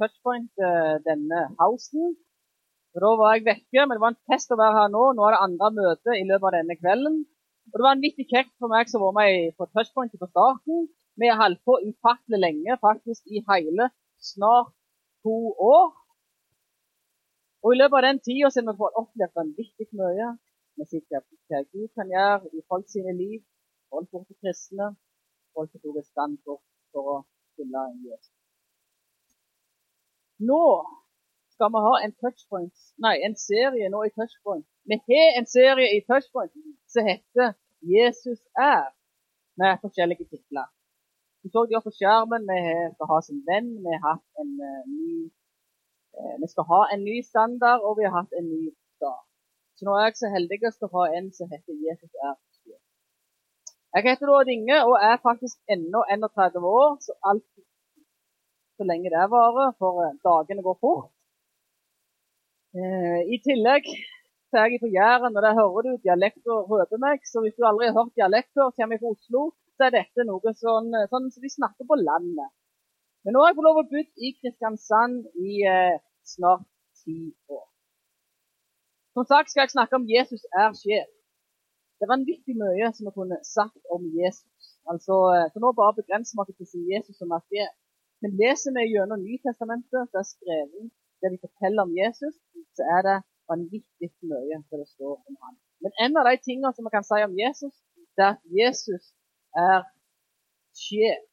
touchpoint uh, denne Og Da var jeg vekke, men det var en fest å være her nå. Nå er det andre møte i løpet av denne kvelden. Og Det var en vittig kjekt for meg som var med på touchpoint på starten. Vi har holdt på ufattelig lenge, faktisk i hele snart to år. Og I løpet av den tida har vi fått opplevd vanvittig mye. Vi sitter hva Gud kan gjøre i folk sine liv. Folk til kristne. Folk som tok et standpunkt for å følge Jesus. Nå skal vi ha en touchpoint, nei, en serie nå i touchpoint. Vi har en serie i touchpoint som heter 'Jesus er', med forskjellige titler. Du så de på skjermen. Vi skal ha sin venn. Vi har hatt en uh, ny uh, Vi skal ha en ny standard, og vi har hatt en ny dag. Så nå er jeg så heldig å ha en som heter 'Jesus er'. Jeg heter da Inge og er faktisk ennå 31 år, så alt så lenge det varer, for eh, dagene går fort. Eh, I tillegg så er jeg på Jæren, og der hører du dialekter røper meg. Så hvis du aldri har hørt dialekt før, kommer fra Oslo, så er dette noe sånn, sånn som de snakker på landet. Men nå har jeg fått lov å bo i Kristiansand i eh, snart ti år. Som sagt skal jeg snakke om Jesus er sjef. Det er vanvittig mye som vi kunne sagt om Jesus. Altså, eh, så Nå bare begrenser vi oss til å si Jesus som er sjef. Men leser vi gjennom Nytestamentet, det er skrevet der de forteller om Jesus, så er det vanvittig mye det står om ham. Men en av de tingene som vi kan si om Jesus, det er at Jesus er sjef.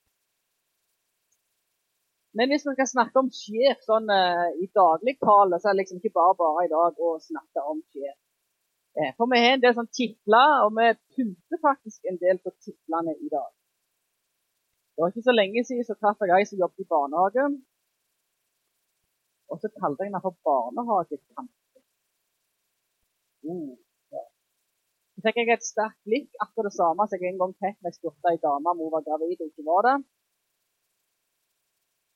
Men hvis vi skal snakke om sjef sånn uh, i dagligtale, så er det liksom ikke bare bare i dag å snakke om sjef. Eh, for vi har en del sånn titler, og vi pynter faktisk en del på titlene i dag. Det var ikke så lenge siden så traff jeg ei som jobbet i barnehage. Og så kalte jeg henne for barnehagetante. Uh, ja. Så fikk jeg et sterkt blikk, akkurat det samme som jeg en gang fikk da jeg spurte ei dame om hun var gravid og ikke var det.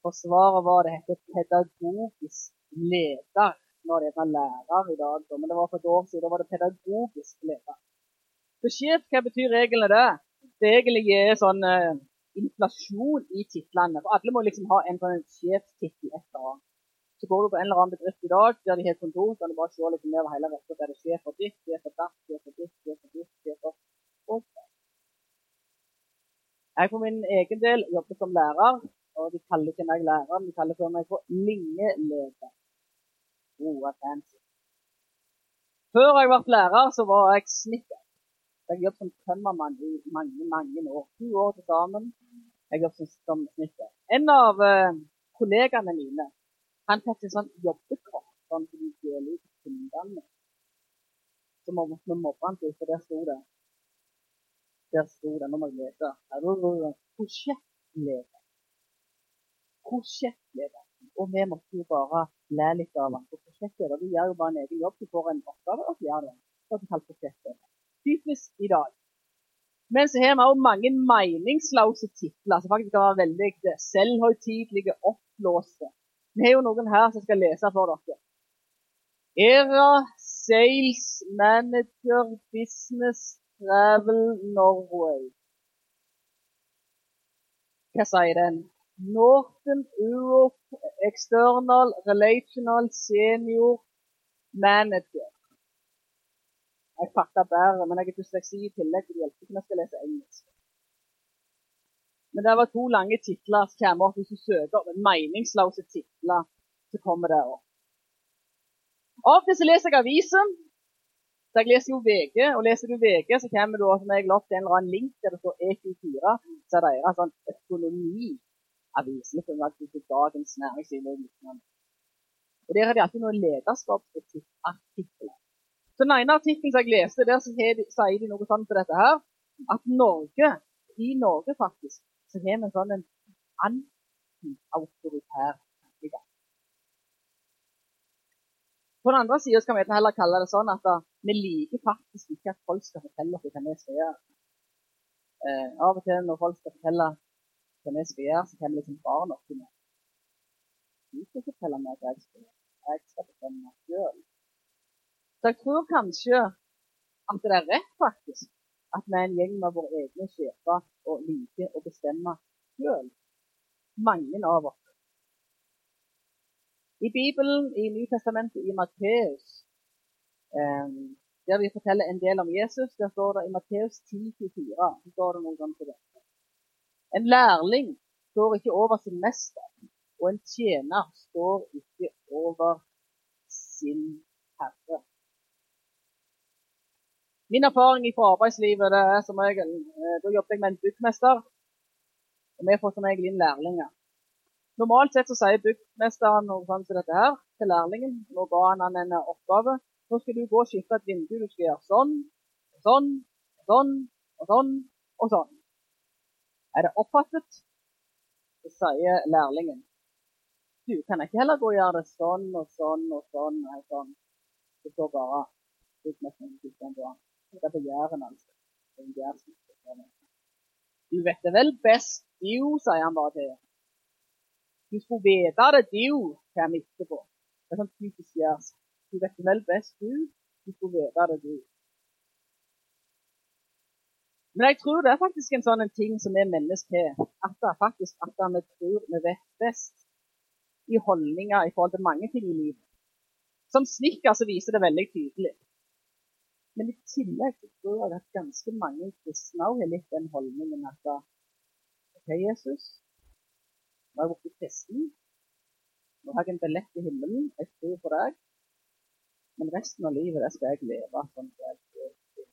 For svaret var det heter pedagogisk leder. Nå er det lærer i dag, men det var for et år siden. Da var det pedagogisk leder. Så sjef, hva betyr reglene det? Det egentlig er sånn uh, inflasjon i titlene. For alle må liksom ha en sånn sjefstittel et eller annet. Så går du på en eller annen bedrift i dag der de har kontor, kan du bare se litt nedover hele rekka. Der det er for ditt, sjef for datt, sjef for ditt, sjef for ditt, sjef for Jeg for min egen del jobber som lærer, og de kaller ikke meg lærer, de kaller for meg for linjeleder. Oh, fancy. Før jeg ble lærer, så var jeg snekker. Jeg jobbet som tømmermann i mange mange år. To år til sammen. Jeg jobbet som snekker. En av uh, kollegaene mine han fikk en sånn jobbekort sånn som de deler ut til kundene. Så må vi mobbe han til, for der sto det Der sto det, nå må jeg lese. Prosjektleder. Prosjektleder. Og vi måtte jo bare le litt av han. For prosjektleder du gjør jo bare en egen jobb. Du får en oppgave og gjør det. Så er det kalt prosjektleder. Typisk i dag. Men så har vi òg mange meningsløse titler som faktisk kan være veldig selvhøytidelige, oppblåste. Vi har jo noen her som skal lese for dere. ERA Sales Manager Business Travel Norway. Hva sier den? Northern Europe External Relational Senior Manager. Jeg fatter bedre, men jeg har dysleksi i tillegg, og det hjelper ikke når jeg skal lese engelsk. Men det var to lange titler som kommer opp hvis du søker opp meningsløse titler. så kommer det opp. Av og til så leser jeg avisen. Så jeg leser jo VG, og leser du VG, så kommer du som jeg opp til en eller annen link der det står E24. Så er det en sånn økonomiavis. Litt som Dagens Næringsliv og lignende. Og Der har de alltid noen lederskapsartikler. Den ene artikkelen som jeg leste, der sier de noe sånt til dette her. At Norge, i Norge faktisk, så har vi en sånn en anti-autoritær tankegang. På den andre sida skal vi heller kalle det sånn at vi liker faktisk ikke at folk skal fortelle oss hva vi skal gjøre. Eh, av og til når folk skal fortelle hva vi skal gjøre, så kommer liksom barn oppi meg. Du skal fortelle meg hva jeg skal gjøre. Jeg skal bestemme meg sjøl. Så jeg tror kanskje at det er rett, faktisk, at vi er en gjeng med våre egne sjefer og liker å bestemme sjøl. Mange av oss. I Bibelen, i Nytestamentet, i Matteus, eh, der vi forteller en del om Jesus, der står det i Matteus 10-24 så står det noe som dette. En lærling står ikke over sin mester, og en tjener står ikke over sin herre. Min erfaring fra arbeidslivet det er som regel eh, Da jobbet jeg med en byggmester, og vi får som regel inn lærlinger. Normalt sett så sier byggmesteren noe sånt som dette her til lærlingen. Nå ga han han en oppgave. Nå skal du gå og skifte et vindu. Du skal gjøre sånn, og sånn, og sånn, og sånn, og sånn. Er det oppfattet? Så sier lærlingen. Du kan ikke heller gå og gjøre det sånn og sånn og sånn. og sånn. Det står bare byggmesteren. Det er begjæren, altså. Du vet det vel best, du, sier han bare til. Du skulle vite det, du, kommer etterpå. Det er sånn typisk gjørs. Du vet det vel best, du. Du skulle vite det, du. Men jeg tror det er faktisk en sånn ting som er mennesker. At det er faktisk at vi tror vi vet best i holdninger i forhold til mange ting i livet. Som snekker så viser det veldig tydelig. Men i tillegg så tror jeg at ganske mange kristne også har litt den holdningen at OK, Jesus, nå er jeg blitt kristen. Nå har jeg en billett til himmelen. Jeg tror på deg. Men resten av livet det skal jeg leve sånn som jeg vil.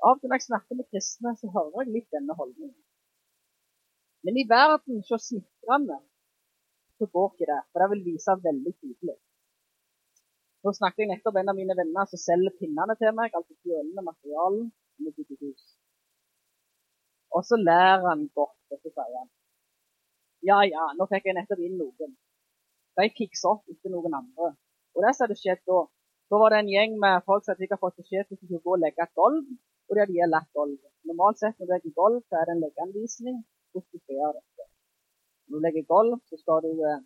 Av og til når jeg snakker med kristne, så hører jeg litt denne holdningen. Men i verden så smitrende så går ikke det. For det vil vise veldig tydelig. Nå snakket jeg nettopp en av mine venner som selger pinnene til meg, altså fjølende materialen. Og så lærer han godt, og så sier han ja, ja, nå fikk jeg nettopp inn noen. De fiksa opp etter noen andre. Og det som hadde skjedd da, da var det en gjeng med folk som hadde fått beskjed om at skulle gå og legge et gulv, og de hadde lagt gulvet. Normalt sett når du legger gulv, så er det en leggeanvisning hvordan du skal gjøre dette. Når du legger gulv, så skal du eh,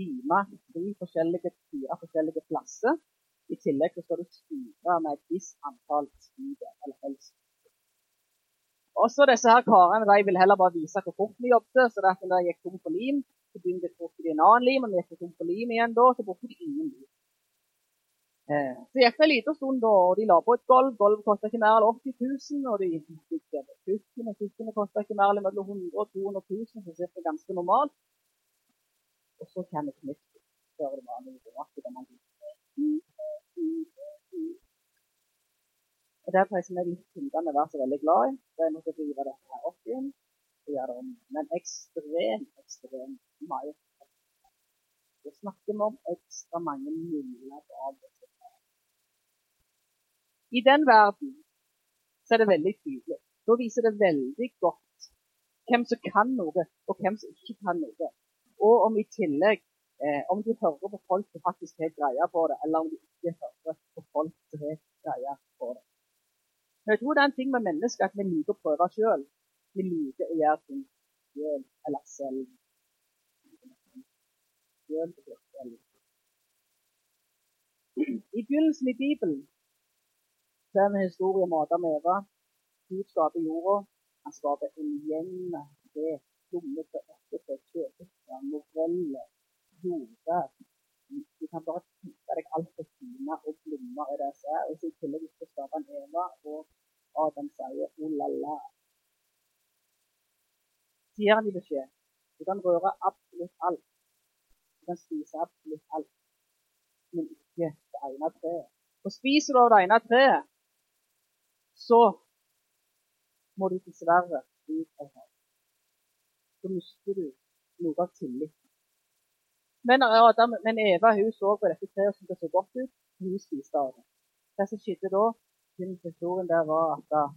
lime tre forskjellige, fire forskjellige plasser. I tillegg så skal du styre med et visst antall studier, eller helst også disse her karene de ville heller bare vise hvor fort vi jobbet. Så derfor da de gikk tom for lim, så begynte de en annen lim. Og de gikk tom for lim igjen da, så brukte de ingen lim. Eh, så gikk det en liten stund, da, og de la på et gulv. Gulvet kosta ikke mer enn 80 000. Og de fikk kjøkkene kjøkkene kosta ikke mer enn mellom 100 og 200 000, så det er ganske normalt. Og så kommer knipset før det var noe rart. Og Det pleier ikke kundene være så veldig glad i. Så jeg måtte drive dette her opp igjen og gjøre det om. Men ekstremt, ekstremt mye. Da snakker vi om ekstra mange muligheter av dette. I den verden så er det veldig tydelig. Da viser det veldig godt hvem som kan noe, og hvem som ikke kan noe. Og om i tillegg eh, om du hører på folk som faktisk har greie på det, eller om du ikke hører på folk som har greie på det. Men jeg tror det er en ting med mennesker at vi liker å prøve sjøl. Vi liker å gjøre ting sjøl eller selv. I begynnelsen i Bibelen så er det en historie om Adam og Eva. Gud skaper jorda. Han skaper en gjeng med tre klummete, eplete, kjøpetre, moreller, jordbær. Du kan bare tenke deg alt det fine og blomster i det som er. Og så i tillegg skal skape en Eva og Adam sier oh la la. Sier han dem beskjed. Du kan røre absolutt alt. Du kan spise absolutt alt, men ikke det ene treet. Og spiser du av det ene treet, så må du dessverre ut av havet. Så mister du noe av tilliten. Men, Adam, men Eva hun så på dette treet som det så godt ut, hun spiste av det. Det som skjedde da, den historien der var at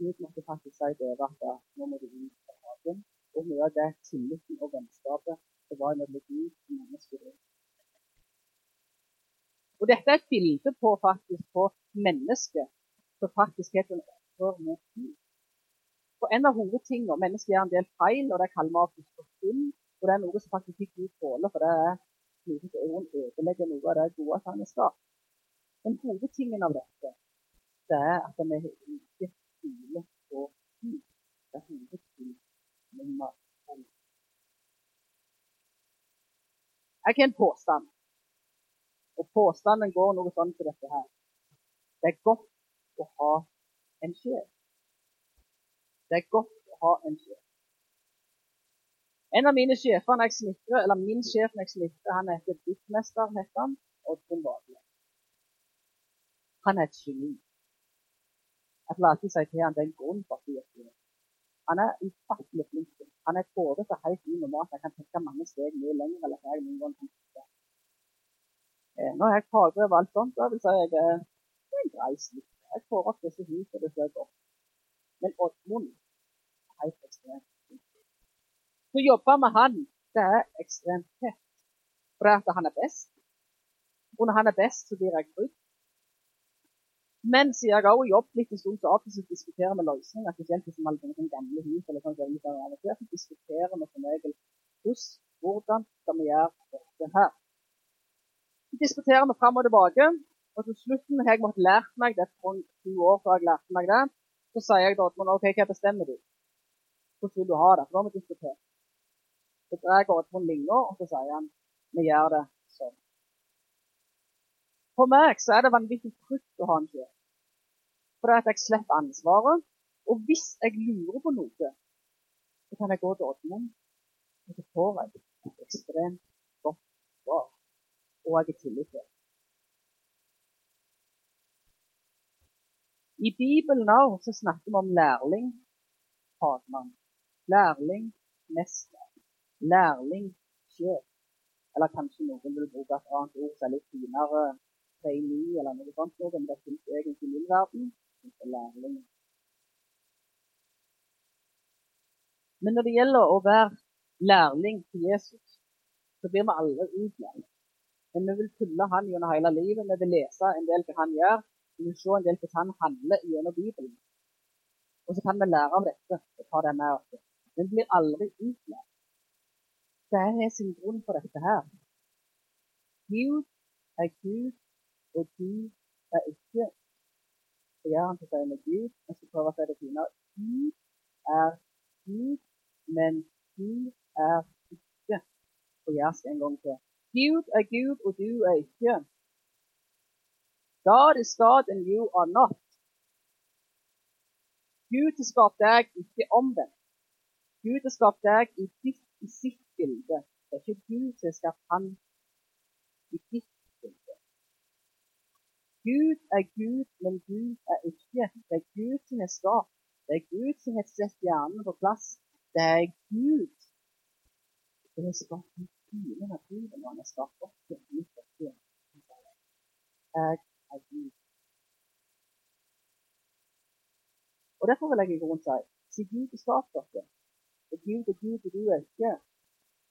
Gud måtte faktisk si til Eva at nå må du ut av hagen. Og mye av det tilliten og vennskapet det var mellom Gud og mennesker. Og dette er et bilde på faktisk på mennesket som faktisk heter en opprør mot Gud. For En av hovedtingene Mennesket gjør en del feil, og det kaller vi synd. Og det er noe som faktisk ikke Gud tåler, for det er noe som ødelegger noe av det gode som han skapt. Men hovedtingen av dette det er at vi ikke stoler på Gud. Det er hovedting nummer to. Jeg har en påstand. Og påstanden går noe sånn til dette her. Det er godt å ha en sjef. Det er godt å ha en sjef. En av mine sjefer når jeg snitrer, eller min sjef når jeg snitrer, han heter byggmester, heter han, Oddrun Vadle. Han er et geni. Jeg pleier alltid si til han det er en grunn for at du er geni. Han er ufattelig flink. Han er et hode som helt unormalt. Jeg kan tenke mange steg mye lenger eller noen gang tenker. Eh, når jeg fagbrev og alt sånt, da vil jeg si jeg er en grei snitt. Jeg får opp disse husene, det ser godt. Men Oddmund er helt ekstremt så å jobbe med han, det er ekstremt tett. For det er at han er best. Og når han er best, så blir jeg brydd. Men siden jeg òg jobbet litt en stund, så av og til diskuterer vi løsninger. Spesielt hvis man har gamle hus. eller sånn, så diskuterer vi som regel hvordan skal vi gjøre dette her. Så diskuterer vi fram og tilbake. Og til slutten har jeg måttet lært meg det for to år før jeg lærte meg det. Så sier jeg da at OK, hva bestemmer du? Hvordan vil du ha det? For da har vi diskutert. Så drar Oddmund linja, og så sier han vi gjør det sånn. For meg så er det vanvittig trygt å ha en sjef. For at jeg slipper ansvaret. Og hvis jeg lurer på noe, så kan jeg gå til Oddmund, og så får jeg et ekstremt godt svar. Og jeg er til. I Bibelen òg snakker vi om lærling, fagmann. Lærling, mester lærling sjef. Eller kanskje noen vil bruke et annet ord som er litt finere, trainee eller noe sånt, men det finnes egentlig i min verden. Lærling. Men når det gjelder å være lærling til Jesus, så blir vi aldri utlært. Men vi vil følge han gjennom hele livet. Vi vil lese en del hva han gjør. Vi vil se en del hvordan han handler gjennom Bibelen. Og så kan vi lære av dette og ta det med oss. Vi blir aldri utlært det er sin grunn for dette her. Gud er Gud, og du er ikke gjør han til seg med Gud. Jeg skal prøve å si det finere. Gud er Gud, men du er ikke. Og det en gang til. Gud er Gud, og du er ikke. God is God and you are not. Gud har skapt deg, ikke omvendt. Gud har skapt deg i, ditt, i sitt bilde. Det er ikke Gud som har skapt han i ditt bilde. Gud er Gud, men Gud er ikke. Det er Gud som har skapt. Det er Gud som har satt hjernen på plass. Det er Gud som har skapt den fine naturen, og han har skapt oss midt oppi Jeg er Gud. Og Derfor vil jeg i grunnen si siden Gud har skapt dere, og Gud er Gud, og du er ikke,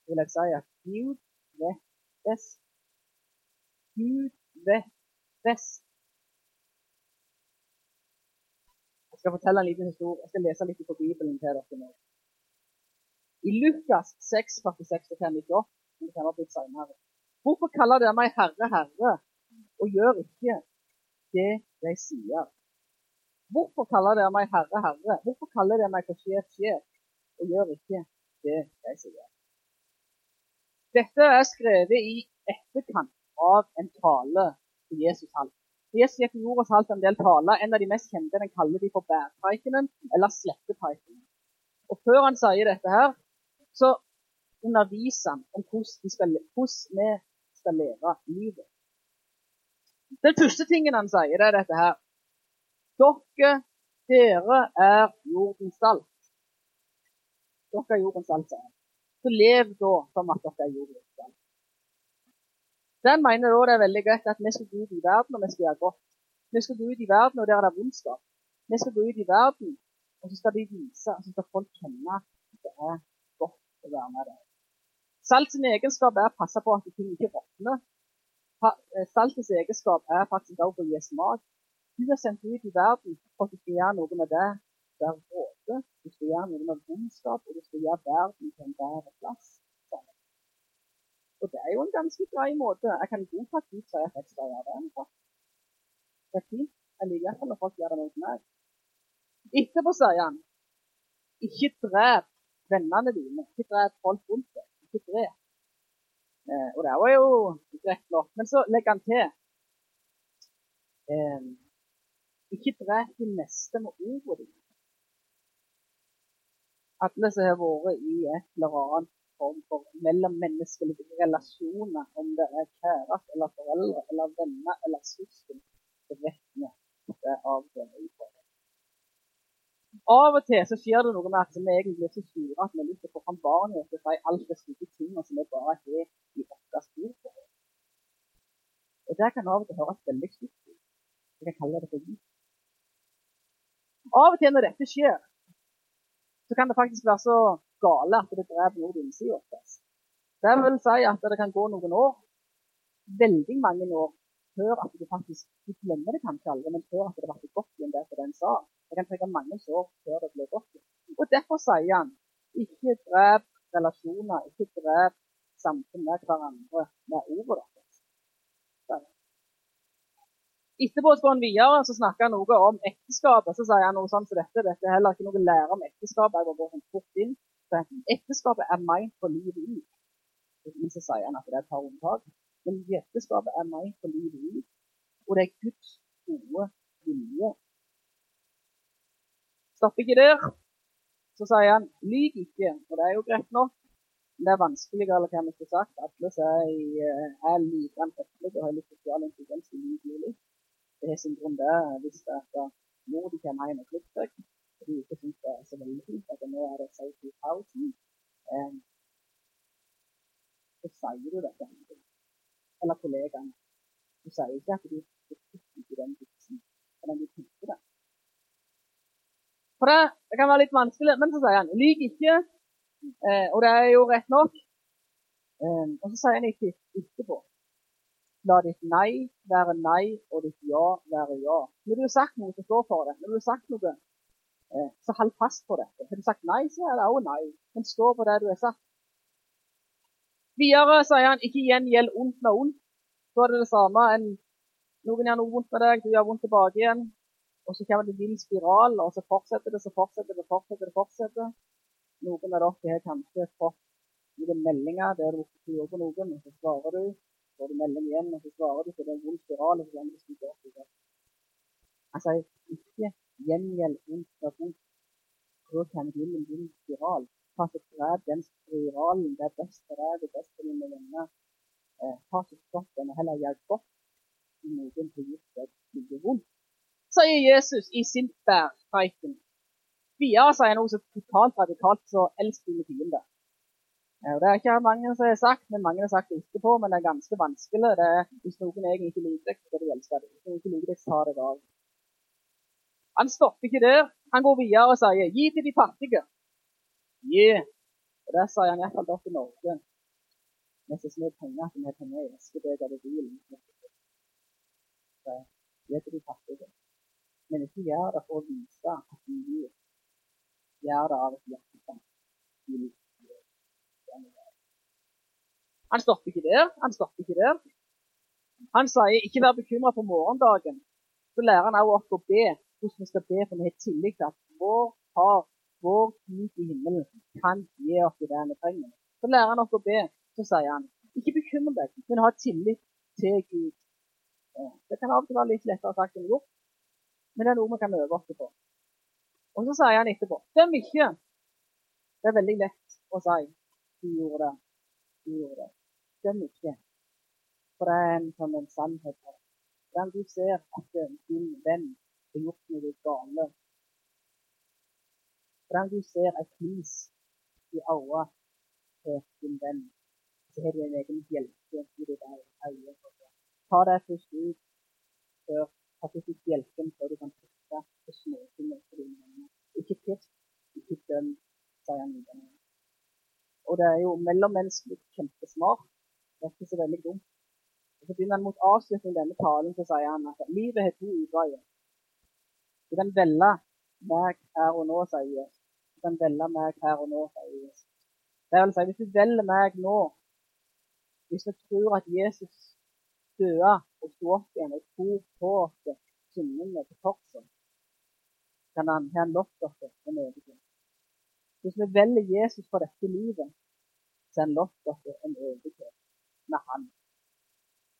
vil jeg si at Gud vet best. Gud vet best. Jeg skal fortelle en liten historie. Jeg skal lese litt fra Bibelen til dere nå. I Lukas 6, 46 og 58, det kan være blitt senere. Hvorfor kaller dere meg Herre, Herre, og gjør ikke det de sier? Hvorfor kaller dere meg Herre, Herre? Hvorfor kaller dere meg for sjef, sjef, og gjør ikke det de sier? Dette er skrevet i etterkant av en tale til Jesus halv. Jesus gikk i og halv en del taler. En av de mest kjente den kaller de for bærpreikenen, eller slettepreikenen. Og Før han sier dette her, så underviser han om hvordan vi skal leve livet. Den første tingen han sier, det er dette her. Dere, dere er jordens salt. Dere er jordens salt. Så lev da som at dere er jordens Den mener da det er veldig greit at vi skal gå ut i verden og vi skal gjøre godt. Vi skal gå ut i verden og der er det vondskap. Vi skal gå ut i verden, og så skal de vise, og så skal folk kjenne at det er godt å være med der. Salt egenskap er å passe på at ting ikke råtner. Eh, saltets egenskap er faktisk også å gi smak. Du er sendt ut i verden for at du skal gjøre noe med det der råde. Du skal gjøre noe med vondskap, og du skal gjøre verden til en bedre plass. Og det er jo en ganske grei måte. Jeg kan godta at Gud sier at jeg skal gjøre det. Det er fint. Jeg liker iallfall når folk gjør det mot meg. Etterpå sier han ikke drep vennene dine. Ikke drep folk rundt deg. Ikke drep. Eh, og det var jo greit nok. Men så legger han til eh, Ikke drep din neste med ordet ditt. Alle som har vært i et eller annet form for mellommenneskelige relasjoner, om det er kjæreste eller foreldre eller venner eller søsken, så vet vi at det er avgjørende. Av og til så skjer det noe med at vi egentlig er så sure at vi har lyst til å få fram barnet vårt og si alt det stygge tingene som vi bare har i vårt spor. Og det kan av og til høres veldig stygt ut. Jeg kan kalle det for gift. Av og til når dette skjer, så kan det faktisk være så gale at det dreper noe på innsida vår. Det vil si at det kan gå noen år, veldig mange år, før at du faktisk du glemmer det kanskje aldri, men før at det ble godt igjen det for den sa. Det kan trekke mange år før det blir godt igjen. Og Derfor sier han ikke drep relasjoner, ikke drep samfunn med hverandre med ordet deres. Etterpå går han videre så snakker han noe om ekteskapet. Så sier han noe sånt som dette. Dette er heller ikke noe å lære om ekteskapet. Jeg går sånn fort inn. Så ekteskapet er meint for livet ut. Men så sier han at det er et par unntak. Men ekteskapet er meint for livet ut. Og det er Guds gode vilje. Stopper ikke der. Så sier han lyg ikke. Og det er jo greit nok. Men det er vanskeligere, eller hva vi skulle sagt. Alle som er, er like høflige og har litt sosial intelligens, lyver litt det har sin grunn der hvis det er mor de kommer hjem og klipper seg. De ikke syns det er så veldig fint at nå er det safety housing. Um, så sier du dette eller kollegaene. Du sier ikke at du ikke den vitsen, men du tenker det. For det, det, kan være litt vanskelig, men så sier han lyv ikke. Eh, og det er jo rett nok. Eh, og så sier han ikke etterpå La ditt nei være nei, og ditt ja være ja. Når du har sagt noe, så stå for det. Når du har sagt noe, eh, så hold fast på dette. Har du sagt nei, så er det også nei. Men stå på det du har sagt. Videre sier han ikke gjengjeld ondt med ondt. Så er det det samme. En, noen gjør noe vondt med deg, du gjør vondt tilbake igjen. Og så kommer det en vill spiral, og så fortsetter det, så fortsetter det, fortsetter det. fortsetter. Noen av dere har kanskje fått noen meldinger der du tror på noen, og så svarer du får du melding igjen, og så svarer du på den vond spiral. og så du det Jeg sier ikke gjengjeld vondt av vondt. Da kommer du inn i en vond spiral. Ta så grep den spiralen. Det er best for deg, det er best for dine venner. Eh, ta så stopp den, og heller gjør godt i noen som gjør deg mye vondt. Sier Jesus i sin bærpreiken. Videre sier han noe så totalt radikalt så elsk dine fiender. Det er ikke mange som har sagt, men mange har sagt det etterpå. Men det er ganske vanskelig. Det er, hvis noen egentlig ikke liker deg, skal du elske deg. Ikke liker deg, tar deg. Han stopper ikke der. Han går videre og sier 'gi til de fattige'. Gi. Og Det sier han iallfall opp i Norge. Vi som små penger at vi har penger i eskebeger og bilen. Gi til de fattige. Men ikke gjør det for å vise at du gir. Gjør det av et hjerte. Han stopper ikke der. Han stopper ikke der. Han sier ikke vær bekymra for morgendagen. Så lærer han også oss å be hvordan vi skal be, for vi har tillit til at vår Far, vår Gud i himmelen, kan gi oss det vi trenger. Så lærer han oss å be. Så sier han ikke bekymre deg, men ha tillit til Gud. Det kan av og til være litt lettere sagt enn gjort, men det er noe vi kan øve oss på. Og så sier han etterpå døm ikke. Det er veldig lett å si. Du gjorde det. Du gjorde det døm ikke. For det er en sånn en sannhet her. Hvordan du ser at din venn har gjort noe galt. Hvordan du ser et lys i øynene til din venn, så har du en egen bjelke i ditt øye. Ta det først ut før at du fikk bjelken før du kan putte på småtingene på dine venner. Ikke pisk, ikke døm, sier han videre. Og det er jo mellommenneskelig kjempesmart det er ikke så veldig dumt. Og så begynner han mot avslutningen denne talen, så sier han at livet har to utveier. Du kan velge meg her og nå, sier Jesus. Du kan velge meg her og nå, sier Jesus. Det vil si, hvis du velger meg nå, hvis du tror at Jesus døde og sto opp igjen og tok på oss syndene på korset, kan han ha lovt oss en evighet. Hvis vi velger Jesus for dette livet, så har han lovt oss en evighet. Med han.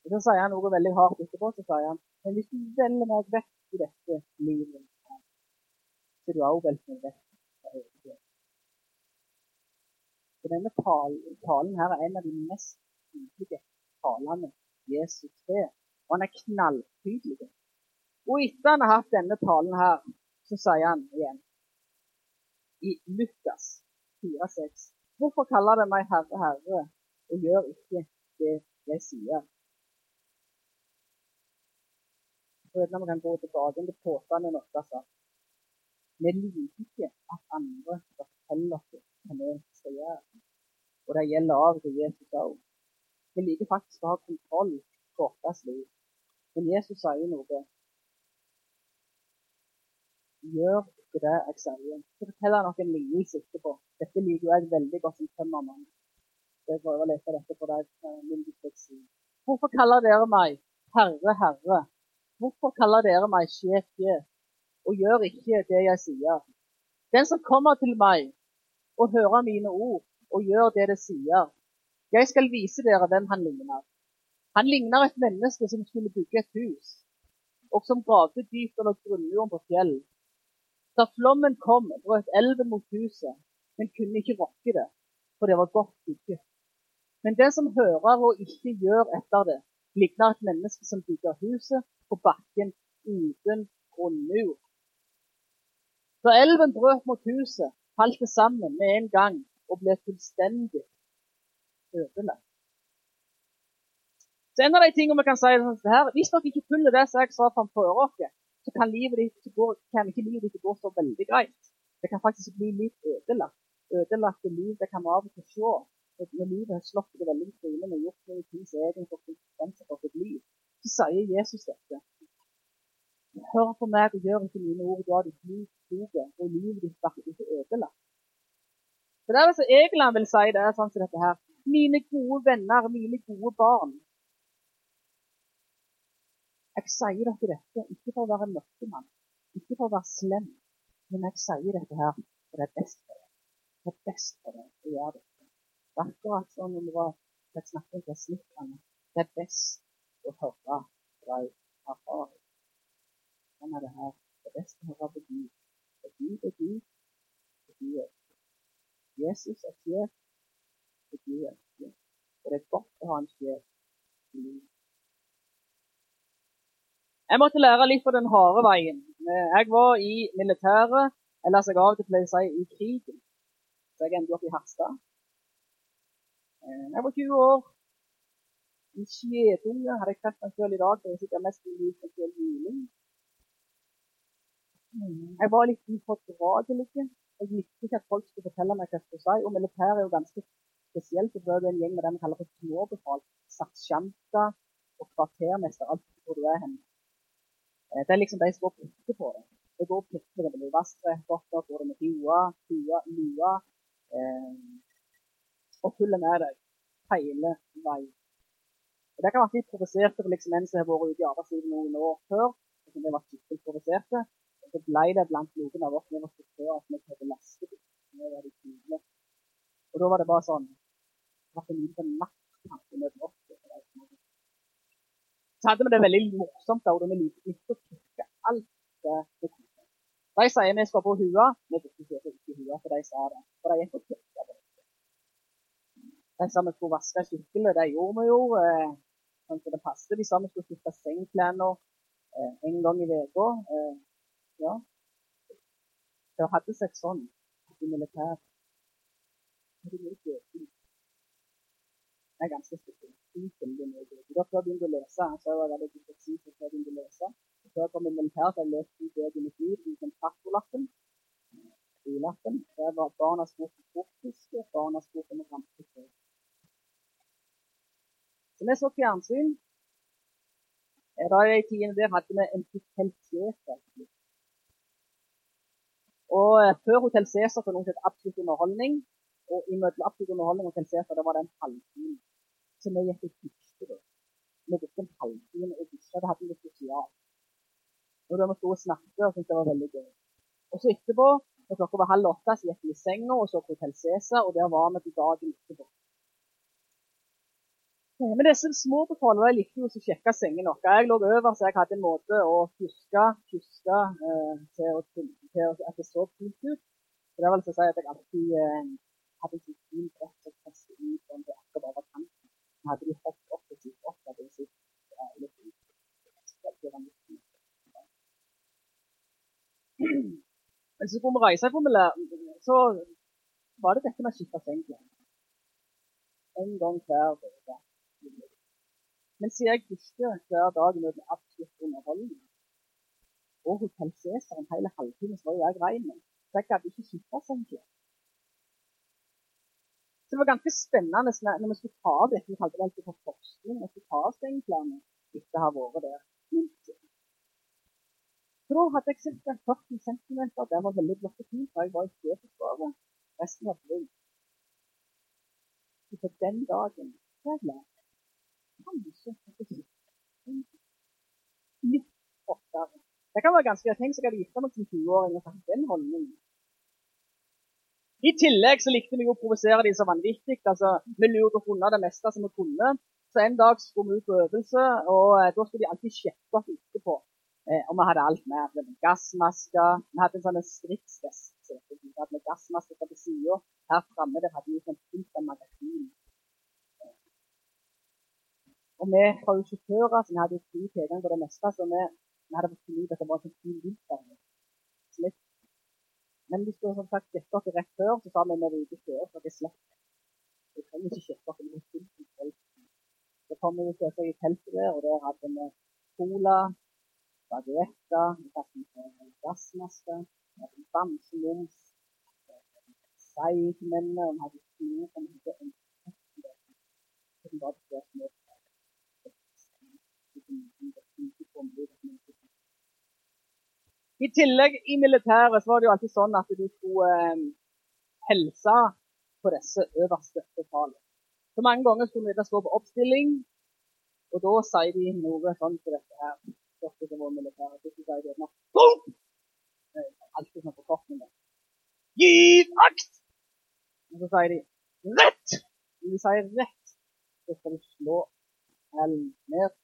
Og Så sier han noe veldig hardt etterpå. så sier han, Men hvis du velger meg vekk i dette livet, så er du også velgt meg vekk fra evigheten. Denne talen, talen her er en av de mest tydelige talene Jesus har. Og han er knalltydelig. Og etter han har hatt denne talen her, så sier han igjen i Lukas 4,6.: Hvorfor kaller dere meg Herre, Herre, og gjør ikke det jeg sier? Vet vi kan gå tilbake til påstanden vår. Altså. Vi liker ikke at andre skal fortelle oss hva vi skal gjøre. Og det gjelder av til Jesus òg. Vi liker faktisk å ha kontroll på vårt liv. Men Jesus sier noe. Gjør ikke det jeg sier. Så forteller han noen lignelse etterpå. Dette liker jeg veldig godt som tømmermann. Jeg prøver å lese dette for deg. Hvorfor kaller dere meg Herre, Herre? Hvorfor kaller dere meg sjef, sjef? og gjør ikke det jeg sier. Den som kommer til meg og hører mine ord og gjør det det sier, jeg skal vise dere hvem han ligner. Han ligner et menneske som skulle bygge et hus, og som gravde dypt under grunnmuren på fjell. Da flommen kom, brøt elven mot huset, men kunne ikke rokke det, for det var godt bygget. Men den som hører og ikke gjør etter det, ligner et menneske som bygger huset på bakken uten grunnmur. Da elven brøt mot huset, falt det sammen med en gang og ble fullstendig ødelagt. Så en av de tingene vi kan si er sånn her, Hvis dere ikke følger det jeg sa framfor dere, så kan, livet ditt gå, kan ikke livet ditt gå så veldig greit. Det kan faktisk bli litt ødelagt. Ødelagte liv det kan vi av og til se. Når livet slått det veldig i trynet og gjort noen ting som egentlig får konsekvenser for sitt liv, så sier Jesus dette. Hør på meg og gjør ikke mine ord, da ditt liv kloke, og livet ditt blir ikke ødelagt. Så det er så Egeland vil si det sånn som dette her. Mine gode venner, mine gode barn. Jeg sier dere dette ikke for å være en mørkemann, ikke for å være slem, men jeg sier dette her for det er best for deg. Det er best for deg å gjøre dette. Det er akkurat som om det var jeg snakket til slikkerne. Det er best å høre fra erfaring. Sånn er det her. Det er best å høre på Gud. For Gud er Gud, og Gud er Jesus er sjef, og Gud er sjef. Og det er godt å ha en sjef i livet. Jeg måtte lære litt på den harde veien. Jeg var i militæret, eller som jeg av og til pleier å si, i krigen. Så jeg endte opp i Harstad. Eh, jeg var 20 år. En skjedunge hadde jeg kjent meg selv i dag. Det er sikkert mest lik en selv juling. Jeg var litt ufordragelig. Jeg likte ikke at folk skulle fortelle meg hva jeg skulle si. Og militæret er jo ganske spesielt. Det er en gjeng med det vi kaller for småbefal. Sersjanter og kvartermester, alt hvor du er hen. Eh, det er liksom de som går pirker på det. Det går og pirker det med vaskredskaper, går det med hua, hua, lua, eh, og følger med deg hele veien. Og Det kan være litt provoserte for liksom en som har vært ute i arbeidslivet noen år før. og som det var skikkelig provoserte så ble det blant noen av oss vi måtte se at vi hadde lastebil. Og da var det bare sånn Det var en liten maktkamp mellom oss. Så hadde vi det veldig morsomt da, og vi likte å trykke alt det vi kunne. De sier vi skal på hua. Vi fikk ikke hua, for de sa det. For de gikk og. Sa vi skulle vaske skikkelig. Det gjorde vi jo. Eh, sånn som det passet. De sa vi skulle skifte sengeklærne eh, en gang i uka. Eh, ja. Det hadde seg sånn i militæret. Det er ganske spesielt. Da før jeg begynte å lese, så var jeg veldig dysleksi før jeg begynte å lese. Før jeg kom i militæret, har jeg lest to bøker i mitt liv uten partolappen. Bilappen. Det var Barnas bok om portfiske, Barnas bok om rampefrø. Så vi så fjernsyn. Da i tiden der hadde vi en Hotell Cæsar. Og eh, før Hotell Cæsar noe som het Absolutt underholdning. Og i møtet Absolutt underholdning og Hotell Cæsar da var det en halvtime. Så vi gikk og dusjte da. Vi brukte en halvtime og dusja. Det hadde vi sosialt. Og da vi sto og snakket syntes det var veldig gøy. Og så etterpå, når klokka var halv åtte, så gikk vi i senga og så på Hotell Cæsar, og der var vi til dagen etterpå. Men disse små Follo likte jo å sjekke sengen vår. Jeg lå over, så jeg hadde en måte å huske, huske eh, til, å, til, at det så fint ut. Så det vil si at jeg alltid eh, hadde en sånn fin brett som presset ut om det akkurat over kanten. Så hadde de hoppet opp og sitt opp. Det sitt, eh, litt ut. Men så skulle vi reise fra så var det dette med å skifte sengeklær. En gang hver uke. Men siden jeg dusjer hver dag med absolutt underholdende, og Hotell Cæsar en hel halvtime, så var jo jeg rein. Så jeg gadd ikke skifte sengeklær. Så det var ganske spennende når vi skulle ta av dette. Vi kalte det alltid for forskning. Vi skulle ta av sengeklærne etter å ha vært der. Så da hadde jeg ca. 40 cm. Det var veldig blått og fint, for jeg var i sjøforsvaret. Resten var blod. Så den dagen jeg Det kan være ganske greit. Tenk så jeg hadde gifta meg som 20-åring og hatt den holdningen. I tillegg så likte vi å provosere de så vanvittig. altså Vi lurte unna det meste som vi kunne. Så en dag skulle vi ut på øvelse, og eh, da skulle de alltid sjekke oss etterpå. Eh, og vi hadde alt med. med gassmasker. Vi hadde en sånn stridsvest med gassmasker på sida. Her framme der hadde vi sånn fullt av magasin. Og vi var jo sjåfører, så vi hadde jo fri tilgang på det meste. Så vi, vi hadde fått ut at det var en fin vinter. Men hvis du som sagt sjekket oss rett før, så sa vi at vi var ute før, så det slett. Vi trenger ikke sjekke oss med full kontroll. Så kom vi til i teltet der, og der hadde vi cola, baguetter, gassmasker, bamsemums, seigmennene, vi hadde snor som hadde en som var det små i tillegg, i militæret så var det jo alltid sånn at du skulle eh, helse på disse øverste befalene. Så mange ganger skulle vi stå på oppstilling, og da sier de noe sånn som dette her. Dette som var militæret. Så sier de gjerne Alltid sånn forkortninger. Giv akt! Og så sier de rett! Når de sier rett, så skal du slå hælen ned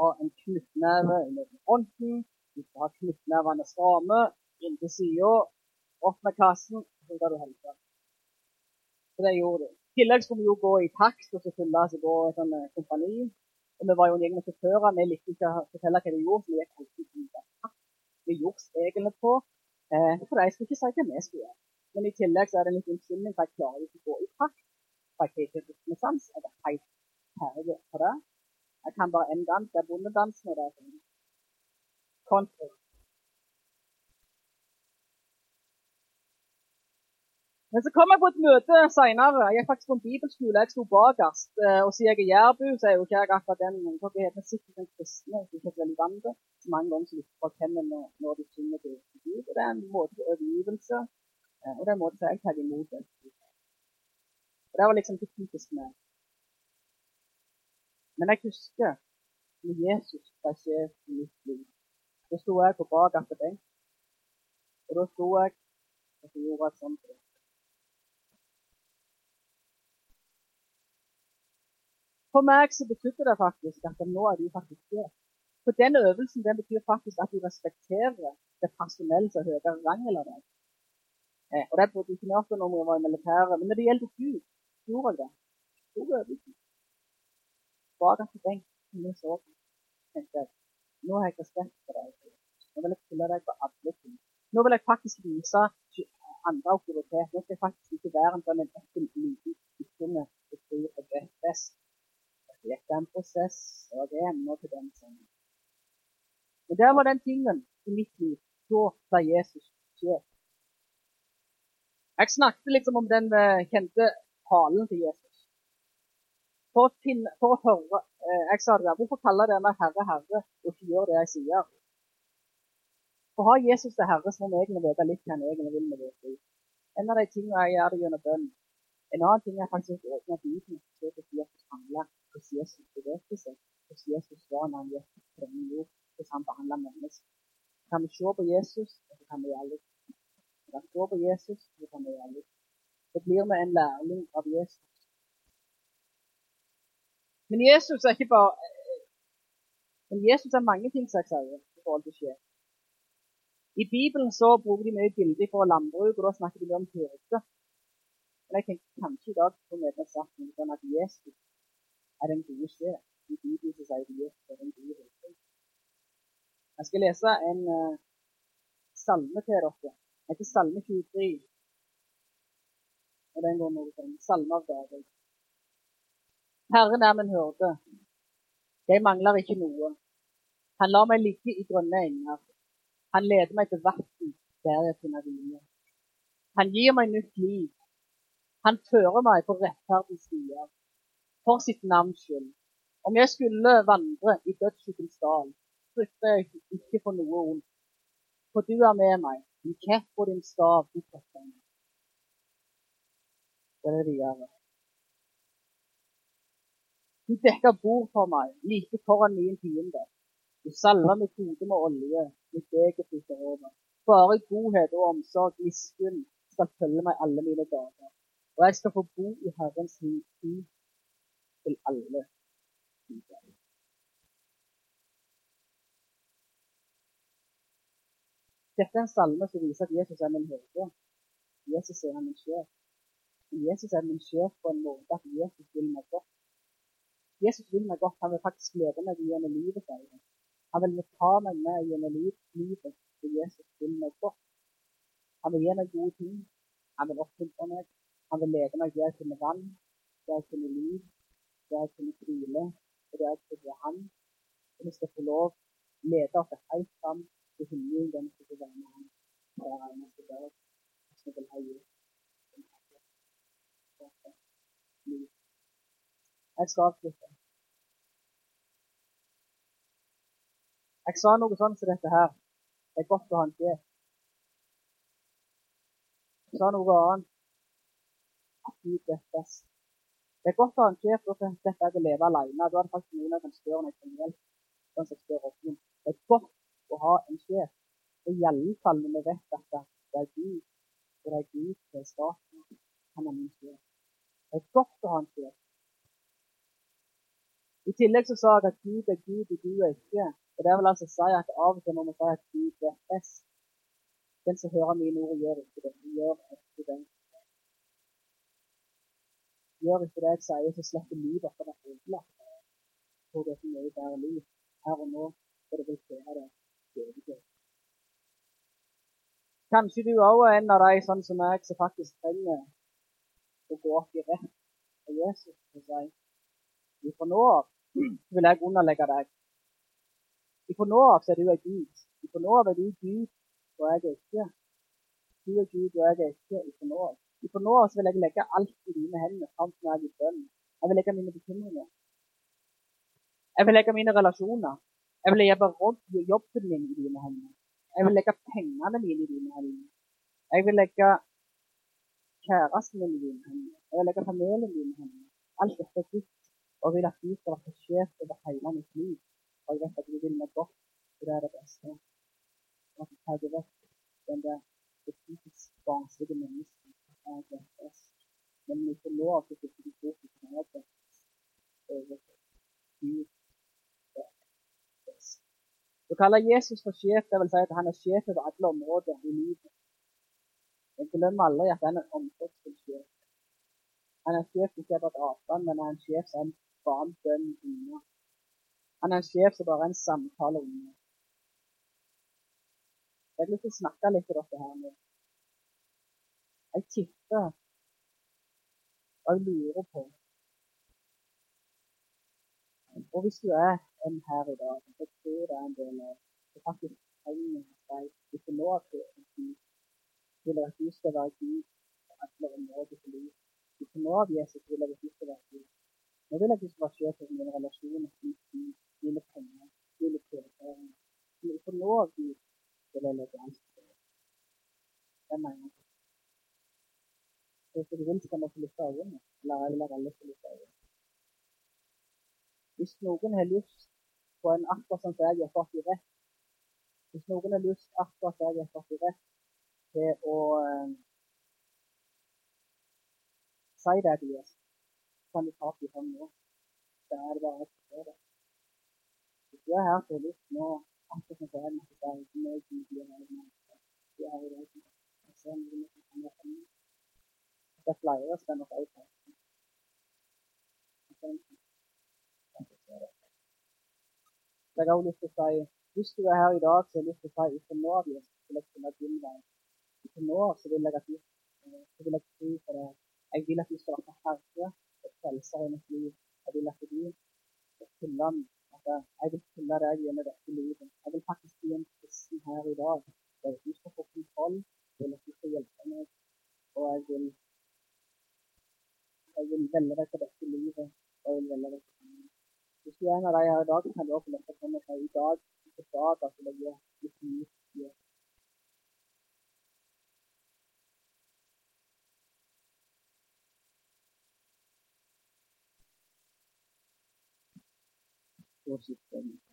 ha en knyttneve under fronten. Du skal ha knyttnevene stramme inntil sida. Opp med kassen, så skal du helse. Så det gjorde du. I tillegg skulle vi jo gå i takt og så fylle oss på et sånt eh, kompani. Og vi var jo en gjeng med sjåfører. Vi likte ikke å fortelle hva de gjorde, så vi gikk alltid takt. Vi gjorde reglene på. Eh, for jeg skulle ikke si hva vi skulle gjøre. Men i tillegg så er det en liten unnskyldning, for jeg klarer ikke å gå i takt. For jeg ikke rytmesans. Jeg er helt ferdig på det. Jeg kan bare én dans. Det er bondedansen. og det er. Men så kom jeg på et møte seinere. Jeg gikk faktisk på en bibelskole. Jeg sto bakerst. Eh, og siden jeg er jærbu, så er jo ikke jeg akkurat den Dere heter sikkert den kristne, hvis ikke veldig vant til Så mange ganger som lytter folk henne når, når de synger til Gud. Og det er en måte for overgivelse. Eh, og det er en måte for jeg tar imot det. Og det var liksom det typiske med men jeg husker når Jesus var sjef i mitt liv. Da sto jeg på bakerste benk. Og da sto jeg og så gjorde jeg sånn. For meg så betydde det faktisk at nå er du faktisk sjef. For den øvelsen den betyr faktisk at du respekterer det personelle som har høyere rang eller deg. Eh, og det burde ikke gjort når vi var i militæret. Men når det gjelder Gud, gjorde jeg det. Stor øvelse bakerste benk som så på. tenkte jeg, Nå har jeg respekt for deg. Nå vil jeg følge deg på alle ting. Nå vil jeg faktisk vise andre autoritet. Nå skal jeg faktisk ikke være en sånn ekkel liten guttene som tror jeg vet best. Det er en prosess, og det ender til den sangen. Men der var den tingen i mitt liv. Da var Jesus sjef. Jeg snakket liksom om den eh, kjente talen til Jesus for å, finne, for å høre eh, Jeg sa det der. Hvorfor kaller dere meg Herre, Herre, og ikke gjør det jeg sier? For har Jesus til Herre, så må vi egentlig vite litt hva han egentlig vil med vårt. En av de tingene jeg gjør det gjennom bønn. En annen ting er faktisk å åpne Bibelen og se hvordan Jesus handler, hvordan Jesus bevegte seg, hvordan Jesus var når han gikk på denne jord, hvordan han behandla mennesker. Kan vi se på Jesus, og så kan vi gjøre litt. Kan vi se på Jesus, så kan vi gjøre litt. Så blir vi en lærling av Jesus Men Jesus er ikke bare Men Jesus er mange ting, som jeg sier, i forhold til sjef. I Bibelen så bruker de mye bilder fra landbruk, og da snakker de mye om hyrde. Men jeg tenker kanskje i dag på noe sånn at Jesus er den gode sjef. I Bibelen så sier de Jesus er den gode hyrde. Jeg skal lese en uh, salme til dere. Det heter Salme 23. Og den går noe sånn Salme av David. Herren er min hyrde. Jeg mangler ikke noe. Han lar meg ligge i grønne enger. Han leder meg til vann der jeg finner hvile. Han gir meg nytt liv. Han fører meg på rettferdige stier. For sitt navns skyld. Om jeg skulle vandre i dødsskyggens dal, frykter jeg ikke for noe ondt. For du er med meg. Din kjepp og din stav, du trøster meg. Det er det videre. Du dekker bord for meg, like foran min fiende. Du salver mitt hode med olje, mitt eget flyter over. Bare godhet og omsorg, miskunn, skal følge meg alle mine dager. Og jeg skal få bo i Herrens hus til alle tider. Dette er en salme som viser at Jesus er min hyrde. Jesus er min sjef. Jesus er min sjef på en måte at Jesus vil meg godt. Jesus vil meg godt. Han vil faktisk lede meg gjennom livet. Sier. Han vil ta meg med gjennom livet, for Jesus vil meg godt. Han vil gi meg gode ting. Han vil oppmuntre meg. Han vil lede meg der jeg finner vann, der jeg finner liv, der jeg finner hvile, og der jeg finner Han. Og vi skal få lov lede oss helt fram til himmelen, den skal få være med Han hver eneste dag. Så vil ha gjort jeg skal avslutte. Jeg sa noe sånn som dette her. Det er godt å ha en sjef. Jeg sa noe annet. At Gud vet best. Det er godt å ha en sjef, for dette er å leve alene. Da er det faktisk noen som spør når jeg trenger hjelp. Sånn som spør Åsmund. Det er godt å ha en sjef. Og i alle fall når vi vet at det er Gud, og det er Gud som er staten. Han er min sjef. Det er godt å ha en sjef. I tillegg så sa jeg at Gud er Gud, og du er ikke. Og Det vil altså si at av og til må vi si at Gud vet best. Den som hører mine ord, gjør ikke det. Gjør ikke det. Gjør ikke det jeg sier, så slipper livet vårt å være ødelagt. For det er mye bedre liv her og nå, og det vil føre det evige. Kanskje du òg er en av de sånn som meg, som faktisk trenger å gå opp i rett av Jesus og si fra nå av vil jeg underlegge deg. Fra nå av er du er Gud. Fra nå av er du Gud, og jeg er ikke. Du er Gud, og jeg er ikke. Fra nå av. Fra nå av vil jeg legge alt i dine hender, fram til jeg er i bønn. Jeg vil legge mine bekymringer. Jeg vil legge mine relasjoner. Jeg vil legge jobben min i dine hender. Jeg vil legge pengene mine i dine hender. Jeg vil legge kjæresten min i dine hender. Jeg vil legge familien i dine hender. Alt dette er ditt. Og vil at du skal være sjef over hele mitt liv. Og jeg vet at du vil meg godt, og det er det beste. Og at du tar vekk den der typisk barnslige mennesket som jeg blant oss. Men vi får lov til å sitte i fokus på det over Gud kaller Jesus for sjef, det vil si at han er sjef over alle områder i livet. Jeg glemmer aldri at han er omsorgsfull sjef. Han er sjef ikke bare på avstand, men er en sjef som bare en bønn unna. Han er en sjef som bare er en samtale unna. Jeg har lyst til å snakke litt til dere her nå. Jeg tipper og jeg lurer på Og hvis du er en her i dag, så tror jeg det er en del av som faktisk trenger deg ikke nå til tid, Vil at du skal være Gud på alle områder i livet. Ikke nå av Jesus vil jeg at du skal. Nå vil jeg ikke være sjef over mine relasjoner, mine penger, mine prioriteringer. Men for nå Gud vil jeg legge alt til det. Mener jeg. Hvis du vil, skal kan få lukke øynene. Eller jeg at alle skal lukke øynene. Hvis noen har lyst på en akkurat som jeg har fått i rett Hvis noen har lyst akkurat som jeg har fått i rett til å uh, si det til Jesus kan du ta opp i hånden nå. Da er det bare å forstå det. Hvis du er her til lyst nå, akkurat som jeg måtte berge meg i de mennesker, du er i det som jeg ser noe som være med. Det er flere som nok også Så jeg har også lyst til å si hvis du er her i dag, så har jeg lyst til å si fra nå av vil jeg finne din vei. Fra nå så vil jeg at du så vil jeg tro på det. Jeg vil at du skal være herre og frelser i mitt liv. Jeg vil at du skal fylle at jeg vil fylle deg gjennom dette livet. Jeg vil faktisk bli en kristen her i dag. Der du skal få kontroll. Jeg vil at du skal hjelpe meg. Og jeg vil jeg vil velge deg til dette livet. Og jeg vil velge deg til Hvis du er en av de her i dag, så kan du også løfte hånda og si i dag på fredag vil jeg gjøre nytt.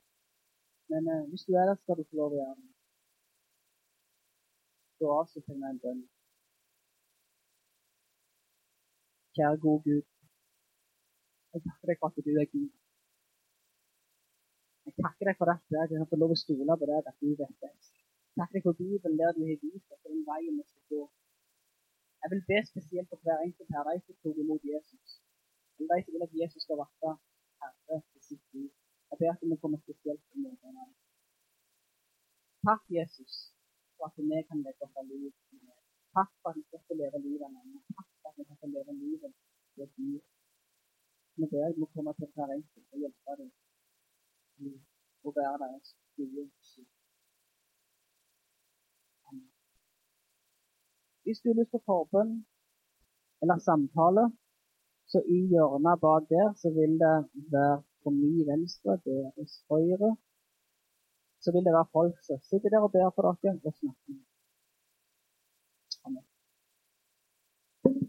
Men eh, hvis du er der, skal du få lov å gjøre det. Så avslutter jeg med en bønn. Kjære gode Gud. Jeg takker deg for at du er Gud. Jeg takker deg for dette, jeg har få lov å stole på deg, at du vet best. Takker deg for Bibelen der du har vist oss den veien vi skal gå. Jeg vil be spesielt for hver enkelt her, de som tok imot Jesus. Eller de som vil at Jesus skal være herre i sitt liv. Jeg ber at du må komme spesielt til møtene. Takk, Jesus, for at vi kan legge opp av liv. Takk for at vi skal leve livet alene. Takk for at vi kan få leve livet ved Gud. Vi ber at om å komme til hver enkelt og hjelpe dem å være deres gode skyld. Hvis du har lyst på forbønn eller samtale, så i hjørnet bak der så vil det være på min venstre, deres høyre, så vil det være folk som sitter der og ber for dere og snakker.